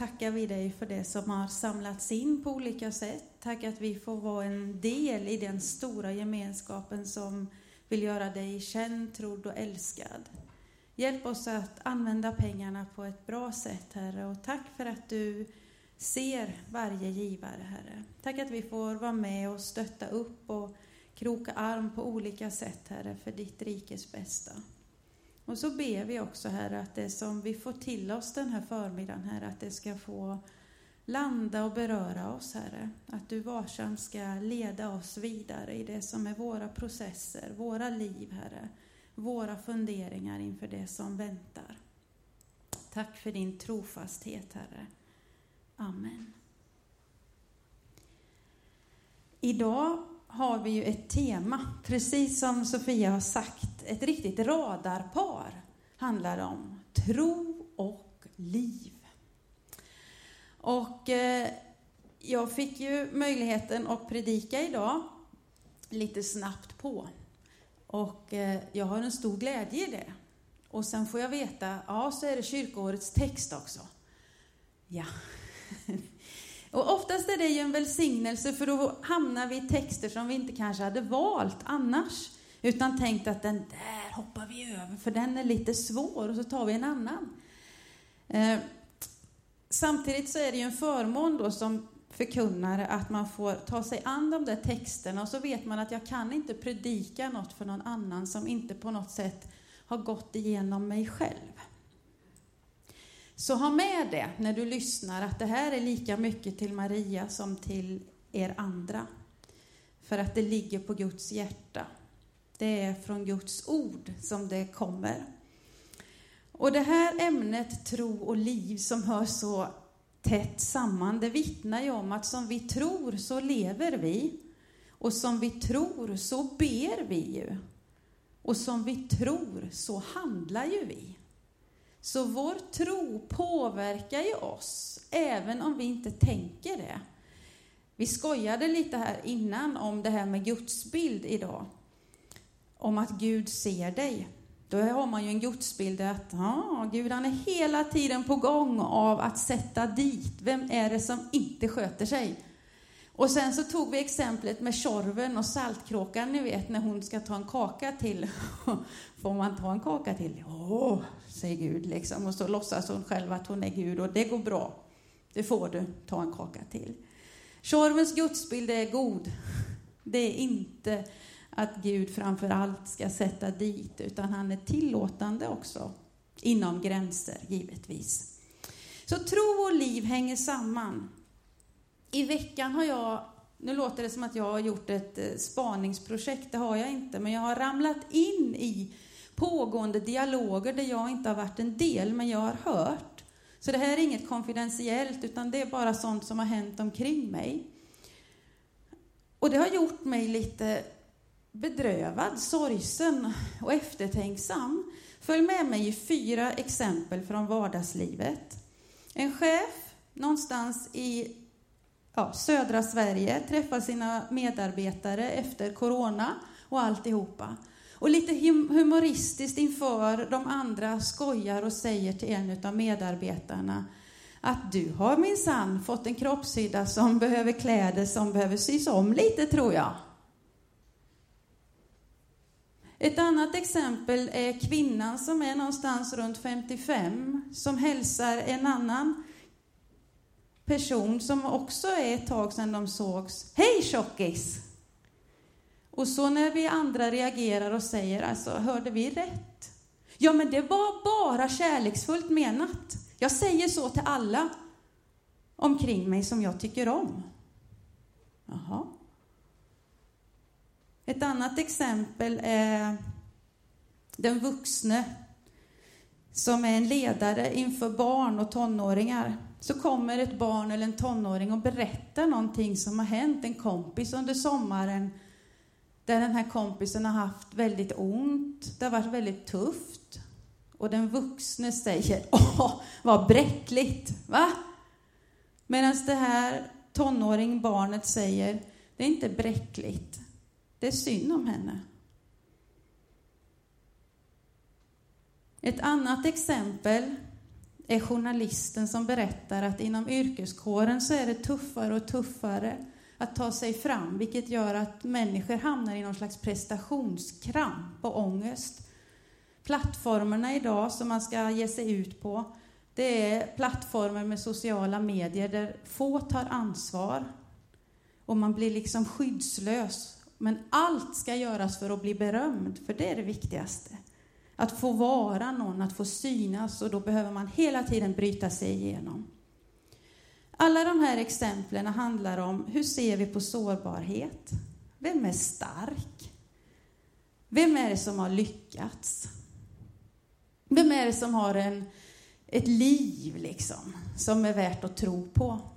tackar vi dig för det som har samlats in på olika sätt. Tack att vi får vara en del i den stora gemenskapen som vill göra dig känd, trodd och älskad. Hjälp oss att använda pengarna på ett bra sätt, Herre, och tack för att du ser varje givare, Herre. Tack att vi får vara med och stötta upp och kroka arm på olika sätt, Herre, för ditt rikes bästa. Och så ber vi också, Herre, att det som vi får till oss den här förmiddagen, Herre, att det ska få landa och beröra oss, Herre. Att du varsamt ska leda oss vidare i det som är våra processer, våra liv, Herre. Våra funderingar inför det som väntar. Tack för din trofasthet, Herre. Amen. Idag har vi ju ett tema, precis som Sofia har sagt, ett riktigt radarpar handlar om tro och liv. Och eh, jag fick ju möjligheten att predika idag lite snabbt på. Och eh, jag har en stor glädje i det. Och sen får jag veta, ja, så är det kyrkoårets text också. Ja. Och oftast är det ju en välsignelse, för då hamnar vi i texter som vi inte kanske hade valt annars. Utan tänkt att den där hoppar vi över, för den är lite svår, och så tar vi en annan. Eh, samtidigt så är det ju en förmån då som förkunnare att man får ta sig an de där texterna och så vet man att jag kan inte predika något för någon annan som inte på något sätt har gått igenom mig själv. Så ha med det när du lyssnar, att det här är lika mycket till Maria som till er andra. För att det ligger på Guds hjärta. Det är från Guds ord som det kommer. Och det här ämnet tro och liv som hör så tätt samman, det vittnar ju om att som vi tror så lever vi. Och som vi tror så ber vi ju. Och som vi tror så handlar ju vi. Så vår tro påverkar ju oss, även om vi inte tänker det. Vi skojade lite här innan om det här med gudsbild idag. Om att Gud ser dig. Då har man ju en gudsbild att ah, Gud han är hela tiden på gång av att sätta dit. Vem är det som inte sköter sig? Och sen så tog vi exemplet med Tjorven och Saltkråkan, ni vet när hon ska ta en kaka till. Får man ta en kaka till? Åh, säger Gud liksom. Och så låtsas hon själv att hon är Gud och det går bra. Det får du, ta en kaka till. Tjorvens gudsbild är god. Det är inte att Gud framför allt ska sätta dit, utan han är tillåtande också. Inom gränser, givetvis. Så tro och liv hänger samman. I veckan har jag, nu låter det som att jag har gjort ett eh, spaningsprojekt, det har jag inte, men jag har ramlat in i pågående dialoger där jag inte har varit en del, men jag har hört. Så det här är inget konfidentiellt, utan det är bara sånt som har hänt omkring mig. Och det har gjort mig lite bedrövad, sorgsen och eftertänksam. Följ med mig i fyra exempel från vardagslivet. En chef någonstans i ja, södra Sverige träffar sina medarbetare efter corona och alltihopa. Och lite humoristiskt inför de andra skojar och säger till en av medarbetarna att du har minsann fått en kroppshydda som behöver kläder som behöver sys om lite, tror jag. Ett annat exempel är kvinnan som är någonstans runt 55 som hälsar en annan person som också är ett tag sedan de sågs. Hej tjockis! Och så när vi andra reagerar och säger, alltså, hörde vi rätt? Ja, men det var bara kärleksfullt menat. Jag säger så till alla omkring mig som jag tycker om. Jaha. Ett annat exempel är den vuxne som är en ledare inför barn och tonåringar. Så kommer ett barn eller en tonåring och berättar någonting som har hänt en kompis under sommaren där den här kompisen har haft väldigt ont, det har varit väldigt tufft. Och den vuxne säger Åh, vad bräckligt! Va? Medan det här tonåring, barnet, säger Det är inte bräckligt, det är synd om henne. Ett annat exempel är journalisten som berättar att inom yrkeskåren så är det tuffare och tuffare att ta sig fram, vilket gör att människor hamnar i någon slags prestationskramp och ångest. Plattformarna idag som man ska ge sig ut på, det är plattformar med sociala medier där få tar ansvar och man blir liksom skyddslös. Men allt ska göras för att bli berömd, för det är det viktigaste. Att få vara någon, att få synas och då behöver man hela tiden bryta sig igenom. Alla de här exemplen handlar om hur ser vi på sårbarhet? Vem är stark? Vem är det som har lyckats? Vem är det som har en, ett liv liksom, som är värt att tro på?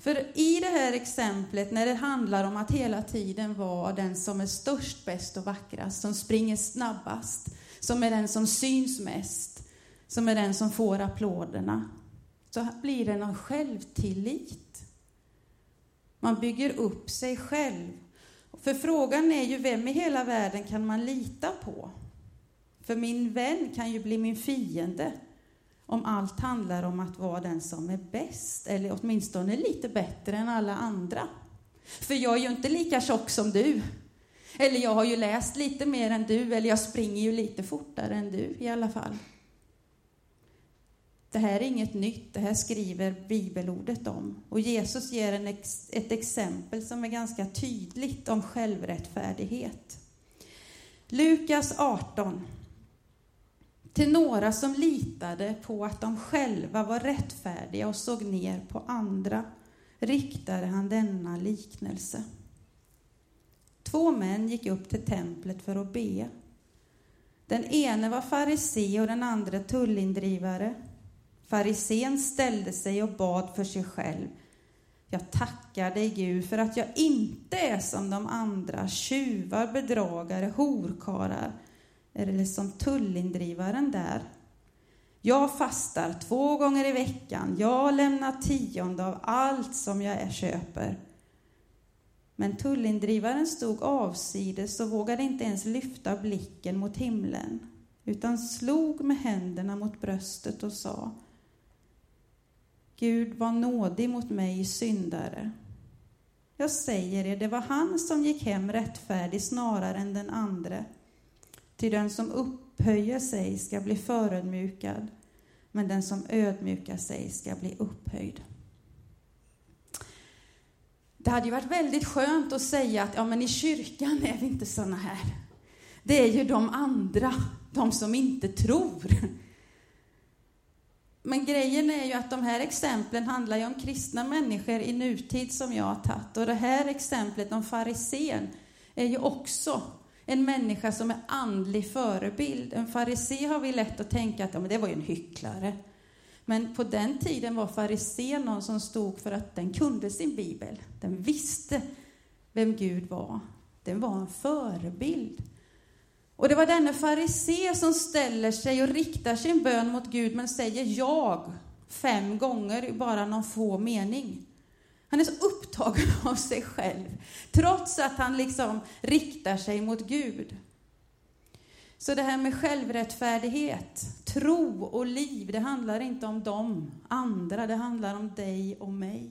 För i det här exemplet, när det handlar om att hela tiden vara den som är störst, bäst och vackrast, som springer snabbast, som är den som syns mest, som är den som får applåderna, så blir det någon självtillit. Man bygger upp sig själv. För frågan är ju, vem i hela världen kan man lita på? För min vän kan ju bli min fiende om allt handlar om att vara den som är bäst, eller åtminstone lite bättre än alla andra. För jag är ju inte lika tjock som du. Eller jag har ju läst lite mer än du, eller jag springer ju lite fortare än du i alla fall. Det här är inget nytt, det här skriver bibelordet om. Och Jesus ger en ex, ett exempel som är ganska tydligt om självrättfärdighet. Lukas 18. Till några som litade på att de själva var rättfärdiga och såg ner på andra riktade han denna liknelse. Två män gick upp till templet för att be. Den ene var farisé och den andra tullindrivare. Farisén ställde sig och bad för sig själv. Jag tackar dig, Gud, för att jag inte är som de andra, tjuvar, bedragare, horkarar eller som liksom tullindrivaren där. Jag fastar två gånger i veckan. Jag lämnar tionde av allt som jag köper. Men tullindrivaren stod avsides och vågade inte ens lyfta blicken mot himlen, utan slog med händerna mot bröstet och sa Gud var nådig mot mig syndare. Jag säger er, det var han som gick hem rättfärdig snarare än den andre. Ty den som upphöjer sig ska bli förödmjukad, men den som ödmjukar sig ska bli upphöjd. Det hade ju varit väldigt skönt att säga att ja, men i kyrkan är vi inte såna här. Det är ju de andra, de som inte tror. Men grejen är ju att de här exemplen handlar ju om kristna människor i nutid som jag har tagit. Och det här exemplet om farisén är ju också en människa som är andlig förebild. En farisé har vi lätt att tänka att ja, men det var ju en hycklare. Men på den tiden var farisén någon som stod för att den kunde sin bibel. Den visste vem Gud var. Den var en förebild. Och det var denne farisé som ställer sig och riktar sin bön mot Gud men säger jag fem gånger i bara någon få mening. Han är så upptagen av sig själv, trots att han liksom riktar sig mot Gud. Så det här med självrättfärdighet, tro och liv, det handlar inte om dem andra, det handlar om dig och mig.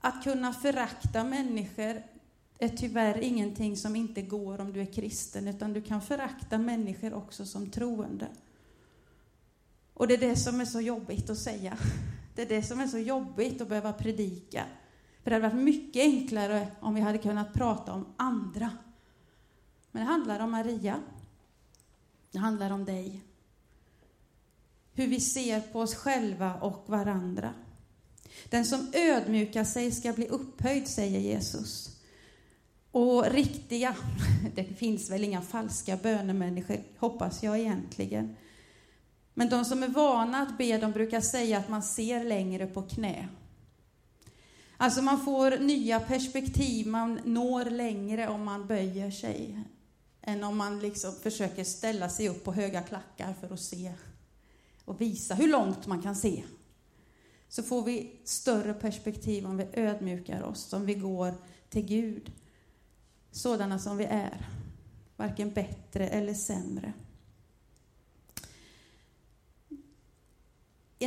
Att kunna förakta människor är tyvärr ingenting som inte går om du är kristen, utan du kan förakta människor också som troende. Och det är det som är så jobbigt att säga. Det är det som är så jobbigt att behöva predika. För det hade varit mycket enklare om vi hade kunnat prata om andra. Men det handlar om Maria. Det handlar om dig. Hur vi ser på oss själva och varandra. Den som ödmjukar sig ska bli upphöjd, säger Jesus. Och riktiga, det finns väl inga falska bönemänniskor, hoppas jag egentligen. Men de som är vana att be, de brukar säga att man ser längre på knä. Alltså man får nya perspektiv, man når längre om man böjer sig än om man liksom försöker ställa sig upp på höga klackar för att se och visa hur långt man kan se. Så får vi större perspektiv om vi ödmjukar oss, om vi går till Gud, sådana som vi är, varken bättre eller sämre.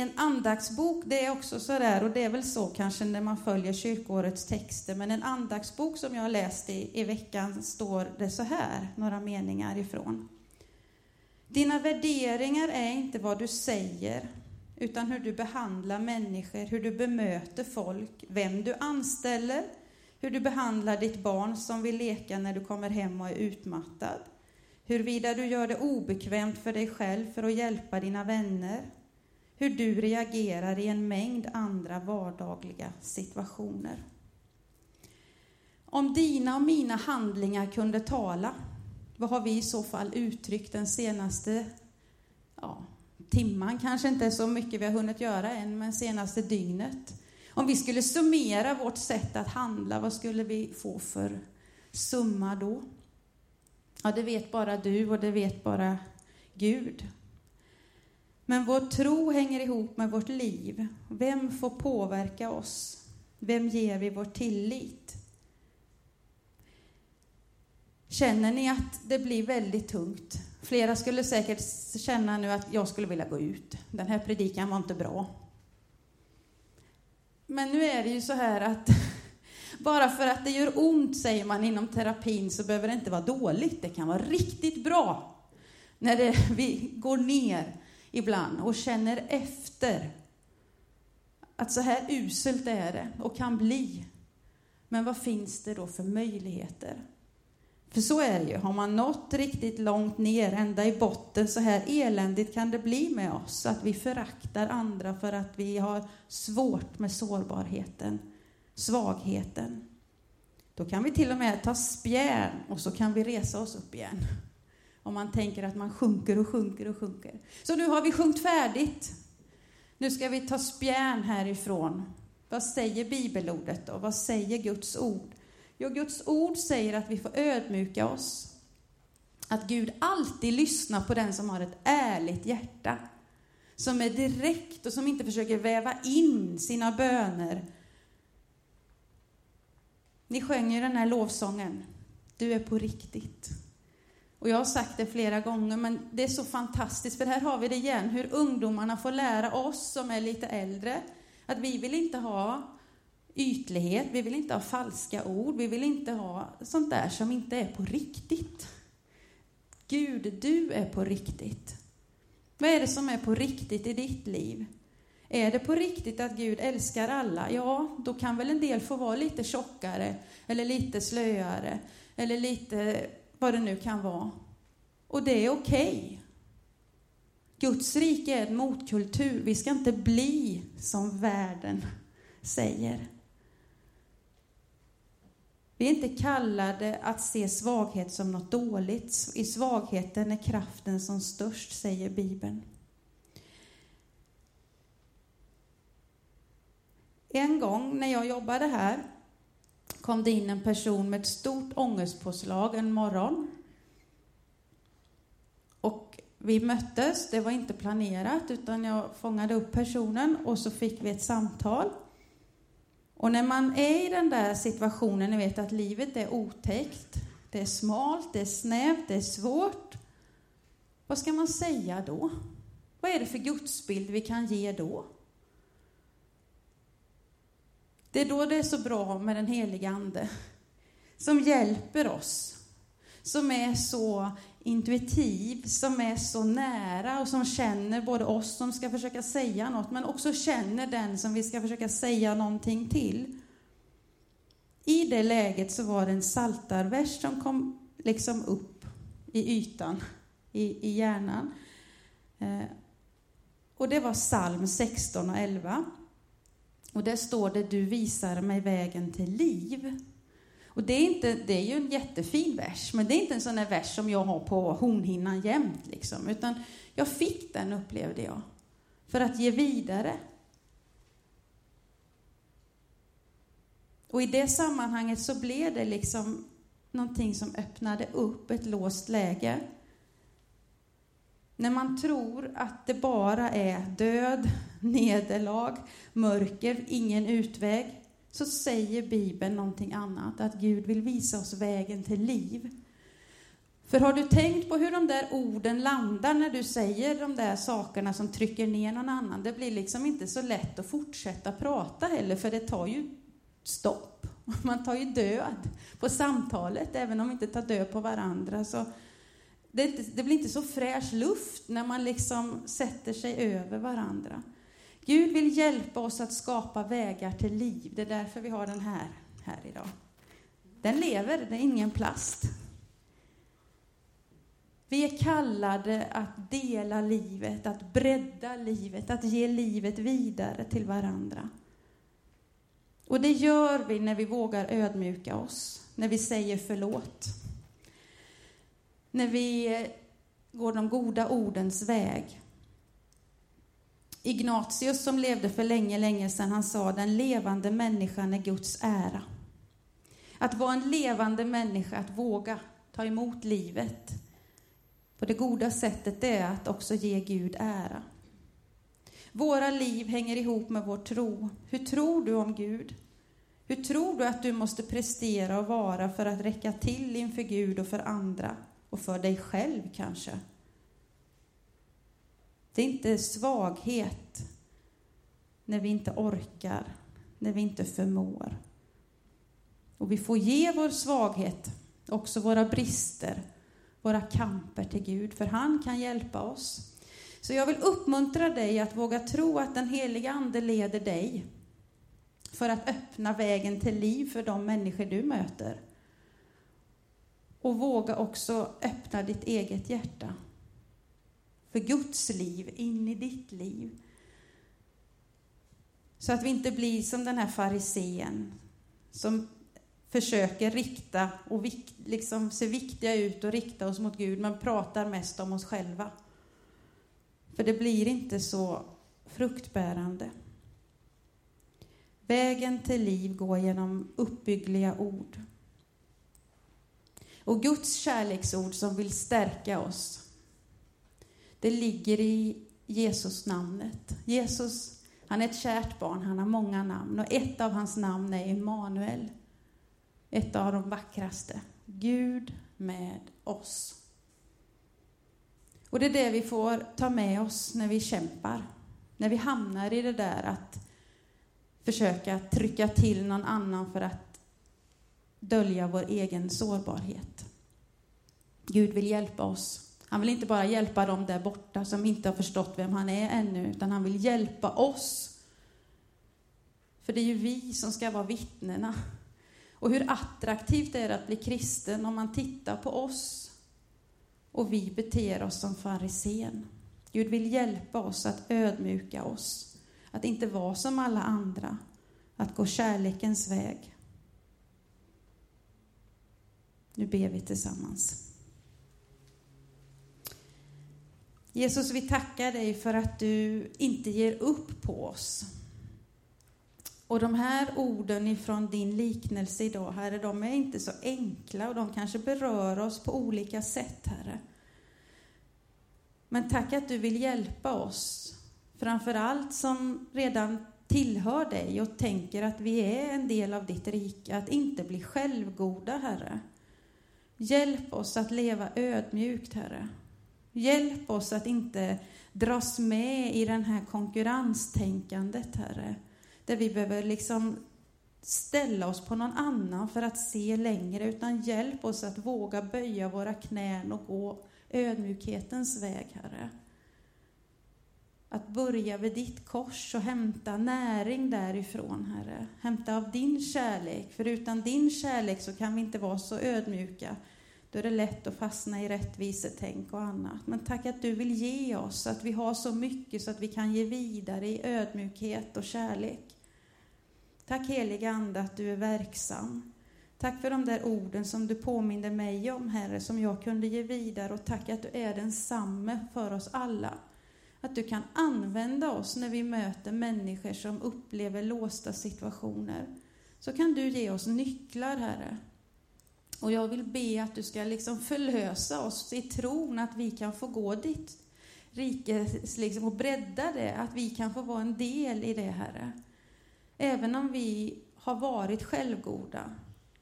En andaktsbok, det är också så där, och det är väl så kanske när man följer kyrkårets texter, men en andaktsbok som jag har läst i, i veckan står det så här, några meningar ifrån. Dina värderingar är inte vad du säger, utan hur du behandlar människor, hur du bemöter folk, vem du anställer, hur du behandlar ditt barn som vill leka när du kommer hem och är utmattad, huruvida du gör det obekvämt för dig själv för att hjälpa dina vänner, hur du reagerar i en mängd andra vardagliga situationer. Om dina och mina handlingar kunde tala, vad har vi i så fall uttryckt den senaste ja, timman? Kanske inte så mycket vi har hunnit göra än, men senaste dygnet. Om vi skulle summera vårt sätt att handla, vad skulle vi få för summa då? Ja, det vet bara du och det vet bara Gud. Men vår tro hänger ihop med vårt liv. Vem får påverka oss? Vem ger vi vår tillit? Känner ni att det blir väldigt tungt? Flera skulle säkert känna nu att jag skulle vilja gå ut. Den här predikan var inte bra. Men nu är det ju så här att bara för att det gör ont, säger man inom terapin, så behöver det inte vara dåligt. Det kan vara riktigt bra när det, vi går ner ibland och känner efter att så här uselt är det och kan bli. Men vad finns det då för möjligheter? För så är det ju. Har man nått riktigt långt ner, ända i botten, så här eländigt kan det bli med oss. Att vi föraktar andra för att vi har svårt med sårbarheten, svagheten. Då kan vi till och med ta spjärn och så kan vi resa oss upp igen. Om man tänker att man sjunker och sjunker och sjunker. Så nu har vi sjungit färdigt. Nu ska vi ta spjärn härifrån. Vad säger bibelordet då? Vad säger Guds ord? Jo, Guds ord säger att vi får ödmjuka oss. Att Gud alltid lyssnar på den som har ett ärligt hjärta. Som är direkt och som inte försöker väva in sina böner. Ni sjöng ju den här lovsången. Du är på riktigt. Och jag har sagt det flera gånger, men det är så fantastiskt, för här har vi det igen, hur ungdomarna får lära oss som är lite äldre, att vi vill inte ha ytlighet, vi vill inte ha falska ord, vi vill inte ha sånt där som inte är på riktigt. Gud, du är på riktigt. Vad är det som är på riktigt i ditt liv? Är det på riktigt att Gud älskar alla? Ja, då kan väl en del få vara lite tjockare, eller lite slöare, eller lite vad det nu kan vara. Och det är okej. Okay. Guds rike är en motkultur. Vi ska inte bli som världen säger. Vi är inte kallade att se svaghet som något dåligt. I svagheten är kraften som störst, säger Bibeln. En gång när jag jobbade här kom det in en person med ett stort ångestpåslag en morgon. Och vi möttes, det var inte planerat, utan jag fångade upp personen och så fick vi ett samtal. Och när man är i den där situationen, ni vet att livet är otäckt, det är smalt, det är snävt, det är svårt. Vad ska man säga då? Vad är det för gudsbild vi kan ge då? Det är då det är så bra med den heliga Ande, som hjälper oss, som är så intuitiv, som är så nära och som känner både oss som ska försöka säga något, men också känner den som vi ska försöka säga någonting till. I det läget så var det en saltarvers som kom liksom upp i ytan, i, i hjärnan. Eh, och det var psalm 16 och 11. Och där står det, du visar mig vägen till liv. Och det är, inte, det är ju en jättefin vers, men det är inte en sån där vers som jag har på hornhinnan jämt, liksom, utan jag fick den, upplevde jag, för att ge vidare. Och i det sammanhanget så blev det liksom någonting som öppnade upp ett låst läge. När man tror att det bara är död, nederlag, mörker, ingen utväg, så säger Bibeln någonting annat, att Gud vill visa oss vägen till liv. För har du tänkt på hur de där orden landar när du säger de där sakerna som trycker ner någon annan? Det blir liksom inte så lätt att fortsätta prata heller, för det tar ju stopp. Man tar ju död på samtalet, även om vi inte tar död på varandra. Så det, det blir inte så fräsch luft när man liksom sätter sig över varandra. Gud vill hjälpa oss att skapa vägar till liv. Det är därför vi har den här, här idag. Den lever, det är ingen plast. Vi är kallade att dela livet, att bredda livet, att ge livet vidare till varandra. Och det gör vi när vi vågar ödmjuka oss, när vi säger förlåt. När vi går de goda ordens väg. Ignatius som levde för länge, länge sedan, han sa den levande människan är Guds ära. Att vara en levande människa, att våga ta emot livet på det goda sättet, det är att också ge Gud ära. Våra liv hänger ihop med vår tro. Hur tror du om Gud? Hur tror du att du måste prestera och vara för att räcka till inför Gud och för andra och för dig själv kanske? Det är inte svaghet när vi inte orkar, när vi inte förmår. Och vi får ge vår svaghet, också våra brister, våra kamper till Gud, för han kan hjälpa oss. Så jag vill uppmuntra dig att våga tro att den heliga Ande leder dig för att öppna vägen till liv för de människor du möter. Och våga också öppna ditt eget hjärta för Guds liv in i ditt liv. Så att vi inte blir som den här farisén som försöker rikta och liksom se viktiga ut och rikta oss mot Gud, men pratar mest om oss själva. För det blir inte så fruktbärande. Vägen till liv går genom uppbyggliga ord. Och Guds kärleksord som vill stärka oss, det ligger i Jesus namnet. Jesus, han är ett kärt barn, han har många namn och ett av hans namn är Emanuel. Ett av de vackraste. Gud med oss. Och det är det vi får ta med oss när vi kämpar. När vi hamnar i det där att försöka trycka till någon annan för att dölja vår egen sårbarhet. Gud vill hjälpa oss. Han vill inte bara hjälpa dem där borta som inte har förstått vem han är ännu, utan han vill hjälpa oss. För det är ju vi som ska vara vittnena. Och hur attraktivt är det att bli kristen om man tittar på oss och vi beter oss som farisén. Gud vill hjälpa oss att ödmjuka oss att inte vara som alla andra, att gå kärlekens väg. Nu ber vi tillsammans. Jesus, vi tackar dig för att du inte ger upp på oss. Och de här orden ifrån din liknelse idag, Herre, de är inte så enkla och de kanske berör oss på olika sätt, Herre. Men tack att du vill hjälpa oss framför allt som redan tillhör dig och tänker att vi är en del av ditt rike, att inte bli självgoda, Herre. Hjälp oss att leva ödmjukt, Herre. Hjälp oss att inte dras med i det här konkurrenstänkandet, Herre. Där vi behöver liksom ställa oss på någon annan för att se längre, utan hjälp oss att våga böja våra knän och gå ödmjukhetens väg, Herre att börja vid ditt kors och hämta näring därifrån, Herre. Hämta av din kärlek, för utan din kärlek så kan vi inte vara så ödmjuka. Då är det lätt att fastna i rättvisetänk och annat. Men tack att du vill ge oss, att vi har så mycket så att vi kan ge vidare i ödmjukhet och kärlek. Tack heliga Ande att du är verksam. Tack för de där orden som du påminde mig om, Herre, som jag kunde ge vidare och tack att du är densamme för oss alla. Att du kan använda oss när vi möter människor som upplever låsta situationer. Så kan du ge oss nycklar, Herre. Och jag vill be att du ska liksom förlösa oss i tron att vi kan få gå ditt rike liksom, och bredda det, att vi kan få vara en del i det, Herre. Även om vi har varit självgoda,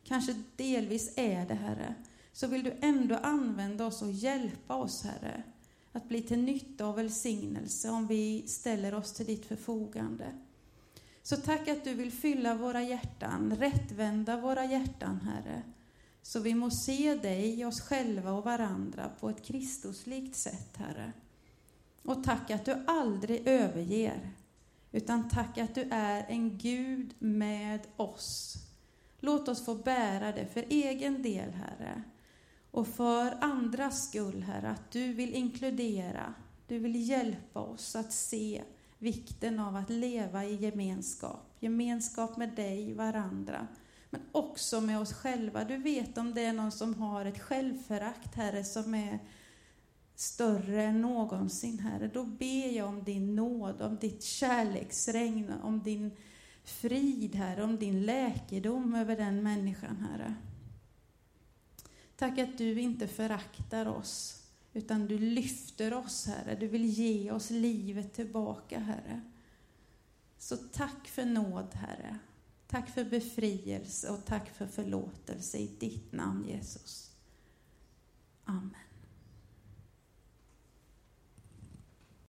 kanske delvis är det, Herre. så vill du ändå använda oss och hjälpa oss, Herre, att bli till nytta och välsignelse om vi ställer oss till ditt förfogande. Så tack att du vill fylla våra hjärtan, rättvända våra hjärtan, Herre, så vi må se dig, oss själva och varandra på ett Kristuslikt sätt, Herre. Och tack att du aldrig överger, utan tack att du är en Gud med oss. Låt oss få bära det för egen del, Herre, och för andras skull, Herre, att du vill inkludera, du vill hjälpa oss att se vikten av att leva i gemenskap, gemenskap med dig, varandra, men också med oss själva. Du vet om det är någon som har ett självförakt, Herre, som är större än någonsin, Herre. Då ber jag om din nåd, om ditt kärleksregn, om din frid, Herre, om din läkedom över den människan, Herre. Tack att du inte föraktar oss, utan du lyfter oss, Herre. Du vill ge oss livet tillbaka, Herre. Så tack för nåd, Herre. Tack för befrielse och tack för förlåtelse i ditt namn, Jesus. Amen.